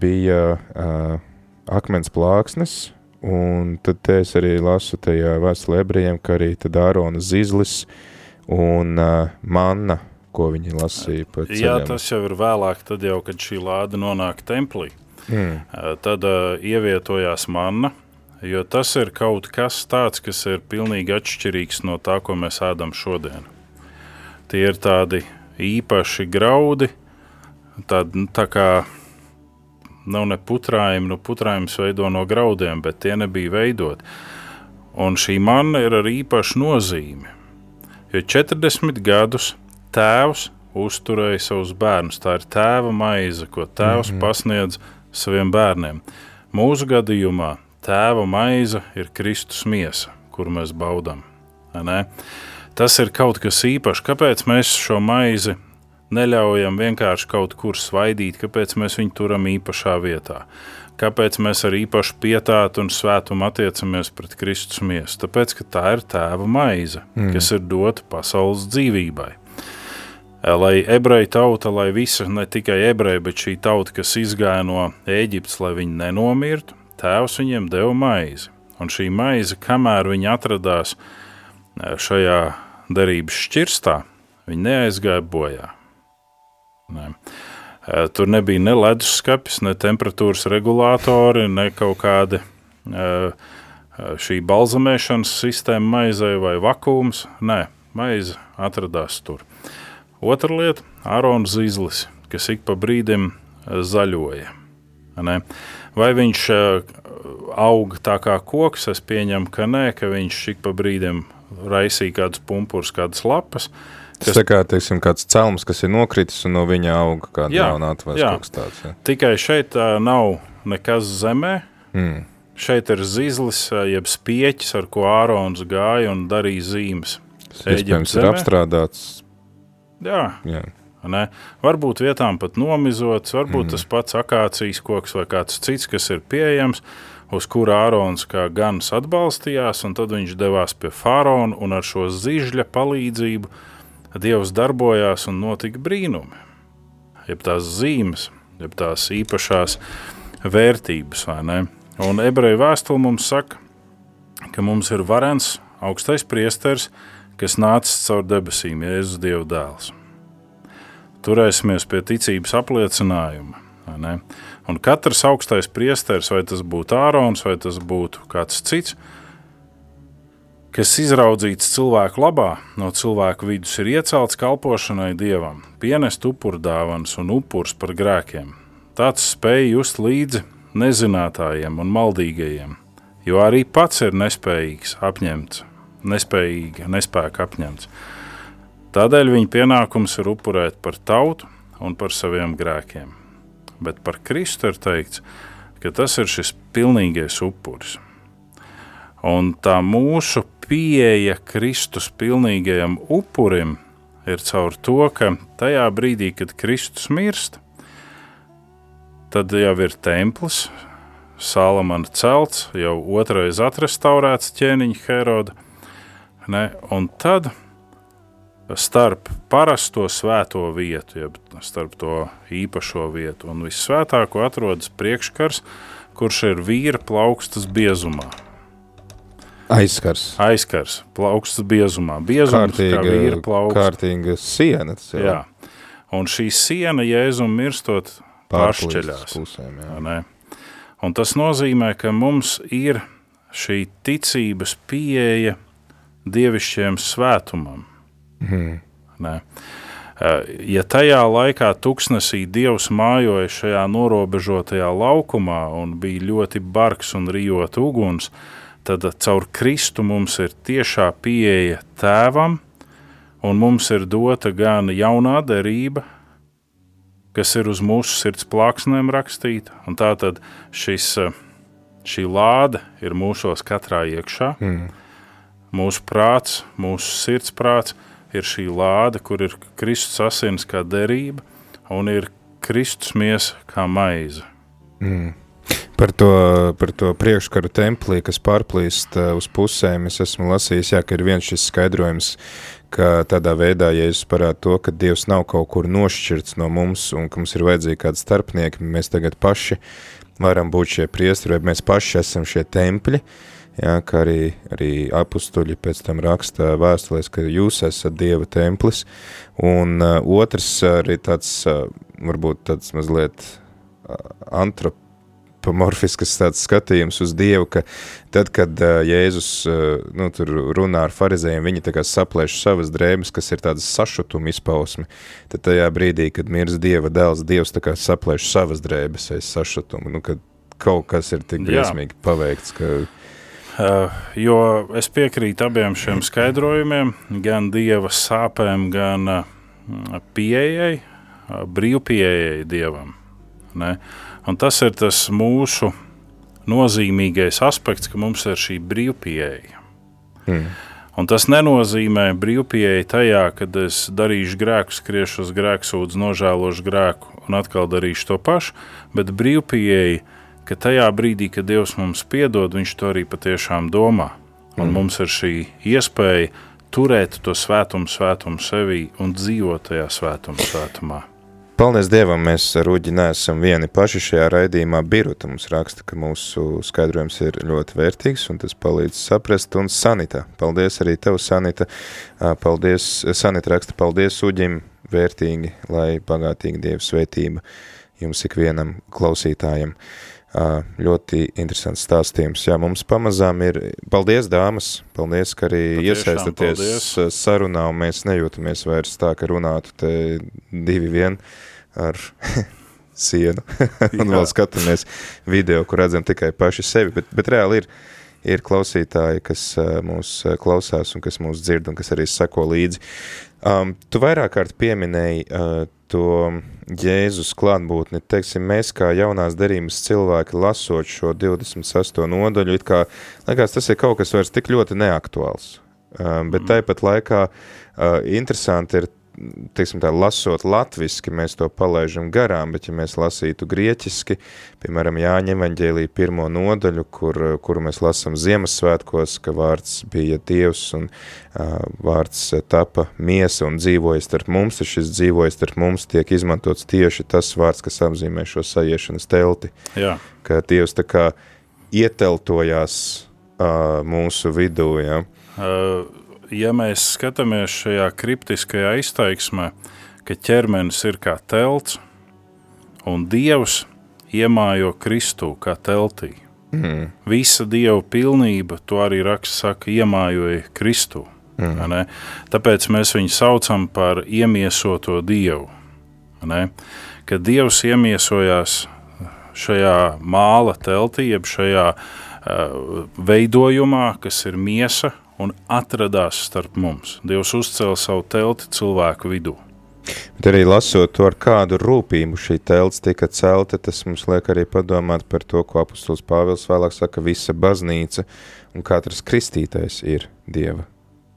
bija akmens plāksnes, un tad es arī lasu tajā vēstulē ebrejiem, ka arī tad Ārona zizlis un uh, manna, ko viņi lasīja pa ceļam. Jā, tas jau ir vēlāk, tad jau, kad šī lāde nonāk templī. Mm. Uh, tad uh, ievietojās manna, jo tas ir kaut kas tāds, kas ir pilnīgi atšķirīgs no tā, ko mēs ēdam šodien. Tie ir tādi īpaši graudi, tād, tā kā nav ne putrājumi, nu putrājums veido no graudiem, bet tie nebija veidot. Un šī manna ir ar īpašu nozīmi, jo 40 gadus tēvs uzturēja savus bērnus. Tā ir tēva maize, ko tēvs mm -hmm. pasniedz saviem bērniem. Mūsu gadījumā tēva maize ir Kristus miesa, kuru mēs baudām. Tas ir kaut kas īpašs. Kāpēc mēs šo maizi neļaujam vienkārši kaut kur svaidīt, kāpēc mēs viņu turam īpašā vietā. Kāpēc mēs ar īpašu pietātu un svētumu attiecamies pret Kristus miesu? Tāpēc, ka tā ir tēva maize, mm. kas ir dota pasaules dzīvībai. Lai ebreju tauta, lai visa, ne tikai ebreji, bet šī tauta, kas izgāja no Ēģiptes, lai viņi nenomirtu, tēvs viņiem deva maizi. Un šī maize, kamēr viņi atradās šajā derības šķirstā, viņi neaizgāja bojā. Ne. Tur nebija ne leduskapis, ne temperatūras regulātori, ne kaut kādi šī balzamēšanas sistēma maizei vai vakums. Nē, maize atradās tur. Otra lieta - Ārons Zīslis, kas ik pa brīdim zaļoja. Ne? Vai viņš aug tā kā koks? Es pieņemu, ka nē, ka viņš ik pa brīdim raisīja kādus pumpurus, kādas lapas. Tas tā kā, teiksim, kāds celms, kas ir nokritis un no viņa auga kāda Jā, atvērs jā. kaut kas tāds. Ja. Tikai šeit uh, nav nekas zemē. Mm. Šeit ir ā, jeb spieķis, ar ko Ārons gāja un darīja zīmes. Tas iespējams ir apstrādāts. Jā, Jā. ne? varbūt vietām pat nomizots, varbūt mm. tas pats akācijas koks vai kāds cits, kas ir pieejams, uz kura Ārons kā gans atbalstījās, un tad viņš devās pie faraona un ar šo zižļa palīdzību Dievs darbojās un notika brīnumi. Jeb tās zīmes, jeb tās īpašās vērtības? Un ebreju vēstule mums saka, ka mums ir varens augstais priesteris, kas nācis caur debesīm, Jēzus Dieva dēls. Turēsimies pie ticības apliecinājuma. Un katrs augstais priesteris, vai tas būtu Ārons, vai tas būtu kāds cits, kas izraudzīts cilvēku labā, no cilvēku vidus ir iecelts kalpošanai dievam, pienest upurdāvanas un upurs par grēkiem. Tāds spēj just līdzi nezinātājiem un maldīgajiem, jo arī pats ir nespējīgs apņemts, nespējīga, nespēka apņemts. Tādēļ viņa pienākums ir upurēt par tautu un par saviem grēkiem. Bet par Kristu ir teikts, ka tas ir šis pilnīgais upuris. Un tā mūsu pieeja Kristus pilnīgajam upurim ir caur to, ka tajā brīdī, kad Kristus mirst, tad jau ir templis, Salamana celts, jau otrais atrestaurēts ķēniņa Heroda, ne, un tad starp parasto svēto vietu, jeb starp to īpašo vietu un visvētāko atrodas priekškars, kurš ir vīra plaukstas biezumā. Aizskars. Aizkars, plaukstas biezumā. Biezums kā vīra Kārtīga, plauksta. kārtīga siena. Tas jau Jā. Un šī siena jēzum mirstot pāršķeļās. Pusēm, jā. ne? Un tas nozīmē, ka mums ir šī ticības pieeja dievišķiem svētumam. Mhm. Ne? Ja tajā laikā tuksnesī Dievs mājoja šajā norobežotajā laukumā un bija ļoti bargs un rijot uguns, tad caur Kristu mums ir tiešā pieeja tēvam, un mums ir dota gan jaunā derība, kas ir uz mūsu sirds plāksnēm rakstīta, un tā tad šis, šī lāde ir mūsos katrā iekšā. Mm. Mūsu prāts, mūsu sirds prāts ir šī lāde, kur ir Kristus asins kā derība un ir Kristus miesa kā maize. Mm. Par to, par to priekškaru templī, kas pārplīst uh, uz pusēm, es esmu lasījis, jā, ka ir viens šis skaidrojums, ka tādā veidā, ja es parādu to, ka Dievs nav kaut kur nošķirts no mums un ka mums ir vajadzīgi kādi starpnieki, mēs tagad paši varam būt šie priestri, vai mēs paši esam šie tempļi, jā, kā arī, arī apustuļi pēc tam raksta vēstulēs, ka jūs esat Dieva templis, un uh, otrs arī tāds, uh, varbūt tāds mazliet uh, antrop antropomorfisks tāds skatījums uz Dievu, ka tad, kad uh, Jēzus uh, nu, tur runā ar farizējiem, viņi tā kā saplēš savas drēbes, kas ir tādas sašutuma izpausme, tad tajā brīdī, kad mirs Dieva dēls, Dievs tā kā saplēš savas drēbes aiz sašutuma, nu, kad kaut kas ir tik briesmīgi paveikts, ka Uh, jo es piekrītu abiem šiem skaidrojumiem, gan dieva sāpēm, gan uh, pieejai, uh, brīvpieejai dievam. Ne? Un tas ir tas mūsu nozīmīgais aspekts, ka mums ir šī brīvpieeja. mm, Un tas nenozīmē brīvpieeja tajā, kad es darīšu grēku, skriešu uz grēku, sūdzu, nožēlošu grēku un atkal darīšu to pašu, bet brīvpieeja, ka tajā brīdī, kad Dievs mums piedod, Viņš to arī patiešām domā. Un Mm. mums ir šī iespēja turēt to svētumu, svētumu sevī un dzīvot tajā svētumu, svētumā. Paldies Dievam, mēs ar Uģi neesam vieni paši šajā raidījumā. Biruta mums raksta, ka mūsu skaidrojums ir ļoti vērtīgs un tas palīdz saprast. Un Sanita, paldies arī tev, Sanita. Paldies, Sanita raksta, paldies Uģim, vērtīgi, lai bagātīgi Dieva svētība jums ikvienam klausītājam. Ļoti interesants stāstījums. Jā, mums pamazām ir, paldies dāmas, paldies, ka arī Patiešām iesaistaties paldies. sarunā un mēs nejūtamies vairs tā, ka runātu te divi vien ar sienu un vēl skatāmies video, kur redzam tikai paši sevi, bet, bet reāli ir, ir klausītāji, kas mūs klausās un kas mūs dzird un kas arī seko līdzi. Um, tu vairāk kārt pieminēji uh, to Jēzus klātbūtni, teiksim, mēs kā jaunās derības cilvēki lasot šo 26. nodaļu, it kā, liekas, tas ir kaut kas vairs tik ļoti neaktuāls. Uh, bet mm. tāpat laikā uh, interesanti ir teiksim tā, lasot latviski, mēs to palaižam garām, bet ja mēs lasītu grieķiski, piemēram, Jāņa evaņģēlī pirmo nodaļu, kur, kuru mēs lasam Ziemassvētkos, ka vārds bija Dievs un uh, vārds tapa miesa un dzīvoja starp mums, ja šis dzīvoja starp mums, tiek izmantots tieši tas vārds, kas apzīmē šo sajiešanas telti. Jā. Ka Dievs tā kā ieteltojās uh, mūsu vidū, ja. Uh ja mēs skatāmies šajā kriptiskajā izteiksmē, ka ķermenis ir kā telts un Dievs iemājo Kristu kā teltī. Mm. Visa Dieva pilnība, to arī raksts saka, iemājoja Kristu. Mm. Tāpēc mēs viņu saucam par iemiesoto Dievu. Ne? Kad Dievs iemiesojās šajā māla teltī, jeb šajā uh, veidojumā, kas ir miesa un atradās starp mums. Dievs uzcēla savu telti cilvēku vidū. Bet arī lasot to, ar kādu rūpību šī telts tika celta, tas mums liek arī padomāt par to, ko apustulis Pāvils vēlāk saka, visa baznīca un katrs kristītais ir Dieva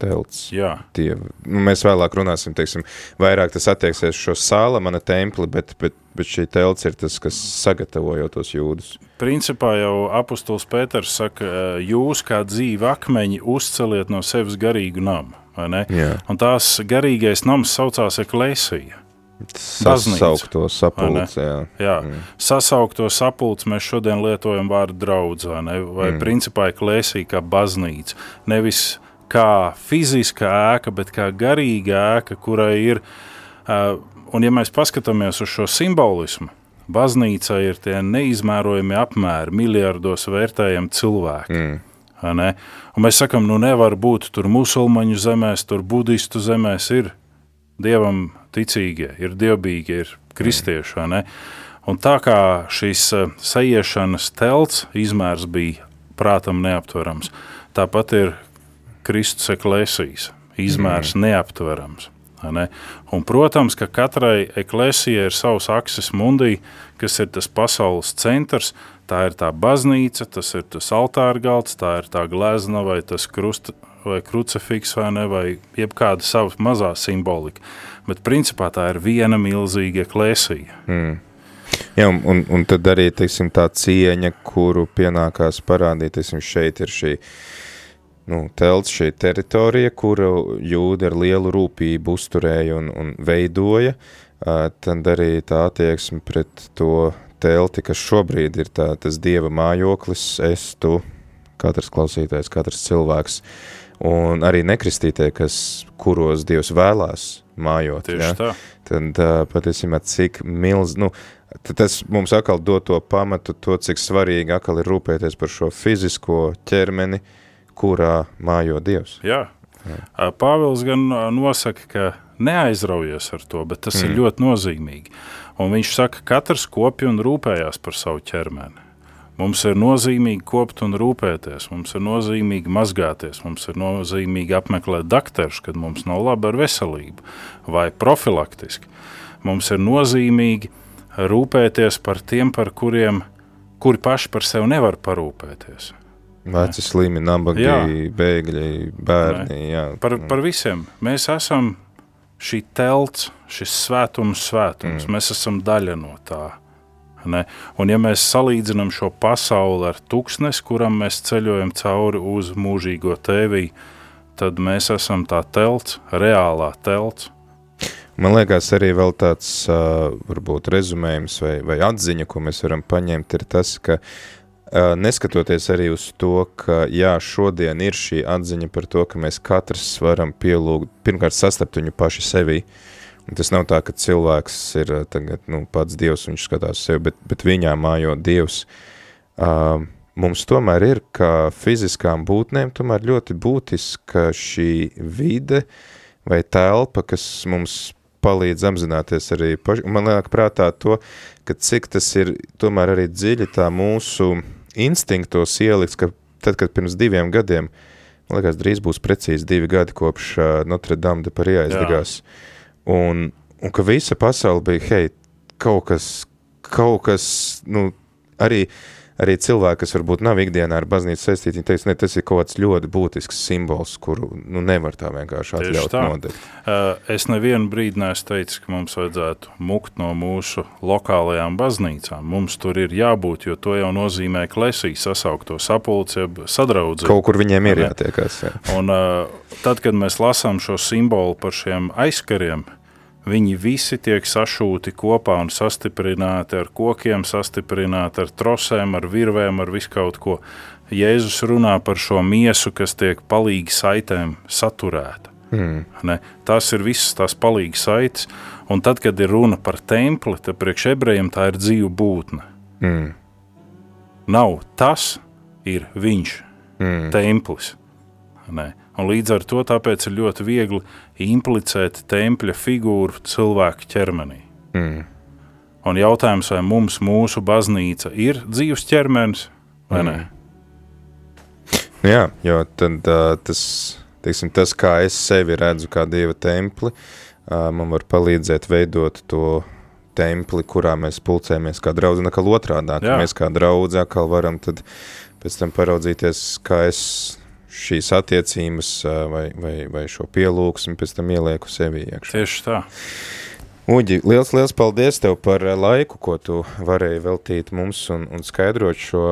telts. Jā. Dieva. Nu, mēs vēlāk runāsim, teiksim, vairāk tas attieksies šo sāla, mana templi, bet, bet, bet šī telts ir tas, kas sagatavojo tos jūdus. Principā jau apustuls Pēters saka, jūs kā dzīvi akmeņi uzceliet no sevis garīgu namu, vai ne? Jā. Un tās garīgais nams saucās eklēsija. Sasaukto sapulci, jā. jā. Mm. Sasaukto sapulci mēs šodien lietojam vārdu draudz, vai ne? Vai mm. principā eklēsija kā baznīca. Nevis kā fiziska ēka, bet kā garīga ēka, kurai ir. Un, ja mēs paskatāmies uz šo simbolismu, baznīca ir tie neizmērojami apmēri, miljardos vērtējami cilvēki. Mm. Mēs sakām, nu nevar būt tur musulmaņu zemēs, tur budistu zemēs ir dievam ticīgie, ir dievbijīgi, ir kristieši. Mm. Un tā kā šīs sajiešanas telts izmērs bija prātam neaptverams, tāpat ir Kristus eklēsijas izmērs mm. neaptverams. Ne? Un, protams, ka katrai eklēsijai ir savs akses mundī, kas ir tas pasaules centrs. Tā ir tā baznīca, tas ir tas altāra galds, tā ir tā glezna vai tas krusta vai krucifiks vai, ne, vai jebkāda sava mazā simbolika. Bet principā tā ir viena milzīga eklēsija. Mm. Jā, un, un, tad arī teiksim, tā cieņa, kuru pienākās parādīt, teiksim, šeit ir šī uh, nu, telts šī teritorija, kuru jūdi ar lielu rūpību uzturēja un, un veidoja, tad arī tā attieksme pret to telti, kas šobrīd ir tā, tas dieva mājoklis, es, tu, katrs klausītājs, katrs cilvēks, un arī nekristītie, kas, kuros dievs vēlās mājot. Tieši ja? tā. Tad patiesībā cik milz, nu, tas mums atkal dod to pamatu, to, cik svarīgi atkal ir rūpēties par šo fizisko ķermeni, uh, kurā mājo Dievs. Jā. Jā. Pāvils gan nosaka, ka neaizraujies ar to, bet tas mm. ir ļoti nozīmīgi. Un viņš saka, ka katrs kopja un rūpējās par savu ķermeni. Mums ir nozīmīgi kopt un rūpēties, mums ir nozīmīgi mazgāties, mums ir nozīmīgi apmeklēt doktorus, kad mums nav labi ar veselību, vai profilaktiski. Mums ir nozīmīgi rūpēties par tiem, par kuriem, kuri paši par sevi nevar parūpēties. Veci slimi, nabagi, jā. bēgļi, bērni. Jā. Par, par visiem. Mēs esam šī telts, šis svētums, svētums. Mm. Mēs esam daļa no tā. Ne? Un ja mēs salīdzinām šo pasauli ar tūkstnesi, kuram mēs ceļojam cauri uz mūžīgo tēvī, tad mēs esam tā telts, reālā telts. Man liekas, arī tāds uh, varbūt rezumējums vai, vai atziņa, ko mēs varam paņemt, ir tas, ka uh, neskatoties arī uz to, ka jā, šodien ir šī atziņa par to, ka mēs katrs varam pielūgt, pirmkārt sastapt viņu paši sevi, tas nav tā, ka cilvēks ir tagad, nu, pats Dievs, viņš skatās sevi, bet, bet viņā mājo Dievs. Uh, mums tomēr ir, kā fiziskām būtnēm, tomēr ļoti būtiska šī vide vai telpa, kas mums palīdz apzināties arī paši. Man liek prātā to, ka cik tas ir tomēr arī dziļi tā mūsu instinktos ielikts, ka tad, kad pirms diviem gadiem, man liekas, drīz būs precīzi divi gadi kopš uh, Notre Dame de Paris aizdegās, un, un ka visa pasaule bija, hei, kaut kas, kaut kas, nu, arī uh, arī cilvēki, kas varbūt nav ikdienā ar baznīcu saistīti, viņi teiks, ne, tas ir kaut kāds ļoti būtisks simbols, kuru nu, nevar tā vienkārši atļaut tā. nodegt. Uh, es nevienu brīdi neesmu teicis, ka mums vajadzētu mukt no mūsu lokālajām baznīcām. Mums tur ir jābūt, jo to jau nozīmē klesī sasaukto sapulci, sadraudzību. Kaut kur viņiem ir jātiekās. Jā. Un uh, tad, kad mēs lasām šo simbolu par šiem aizkariem, Viņi visi tiek sašūti kopā un sastiprināti ar kokiem, sastiprināti ar trosēm, ar virvēm, ar visu kaut ko. Jēzus runā par šo miesu, kas tiek palīgi saitēm saturēta. Mm. Ne? Tas ir visas tās palīgi saites, un tad, kad ir runa par templi, tad priekš ebrejiem tā ir dzīva būtne. Mm. Nav tas, ir viņš, mm. templis. Ne? Un līdz ar to ir ļoti viegli implicēt tempļa figūru cilvēka ķermenī. Mm. Un jautājums, vai mums mūsu baznīca ir dzīves ķermenis vai mm. nē? Jā, jo tad, uh, tas, teiksim, tas, kā es sevi redzu kā dieva templi, uh, man var palīdzēt veidot to templi, kurā mēs pulcējamies kā atkal otrādā, ka mēs kā draudzi atkal varam pēc tam paraudzīties, kā es šīs attiecības vai, vai, vai šo pielūgsmi pēc tam ielieku sevi iekšā. Tieši tā. Uģi, liels, liels paldies tev par laiku, ko tu varēji veltīt mums un, un skaidrot šo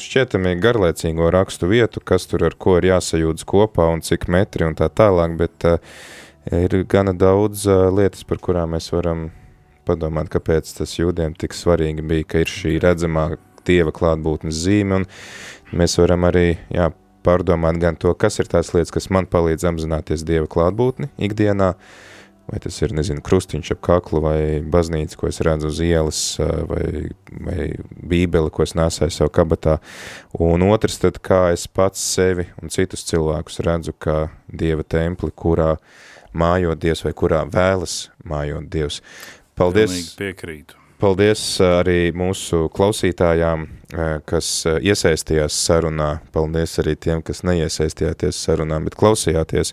šķietami garlaicīgo rakstu vietu, kas tur ar ko ir jāsajūdz kopā un cik metri un tā tālāk, bet ir gana daudz lietas, par kurām mēs varam padomāt, kāpēc tas jūdiem tik svarīgi bija, ka ir šī redzamā Dieva klātbūtnes zīme, un mēs varam arī, jā, pārdomāt gan to, kas ir tās lietas, kas man palīdz apzināties Dieva klātbūtni ikdienā, vai tas ir, nezinu, krustiņš ap kaklu, vai baznīca, ko es redzu uz ielas, vai, vai bībeli, ko es nesāju sev kabatā. Un otrs tad, kā es pats sevi un citus cilvēkus redzu, kā Dieva templi, kurā mājot Dievs vai kurā vēlas mājot Dievs. Paldies! Pilnīgi piekrītu. Paldies arī mūsu klausītājām, kas eh, iesaistījās sarunā. Paldies arī tiem, kas neiesaistījāties sarunā, bet klausījāties.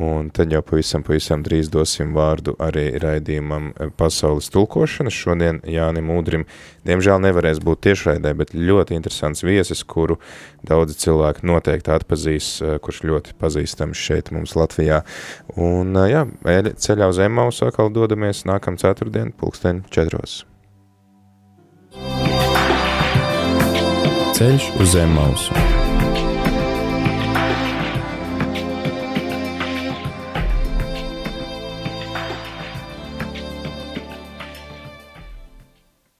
Un tad jau pavisam, pavisam drīz dosim vārdu arī raidījumam eh, pasaules tulkošana. Šodien Jānim Udrim, diemžēl nevarēs būt tiešraidē, bet ļoti interesants viesis, kuru daudzi cilvēki noteikti atpazīs, kurš ļoti pazīstams šeit mums Latvijā. Un jā, ceļā uz Emmausu atkal dodamies nākam ceturtdien, pulksten četros. Ceļš uz zem mausu.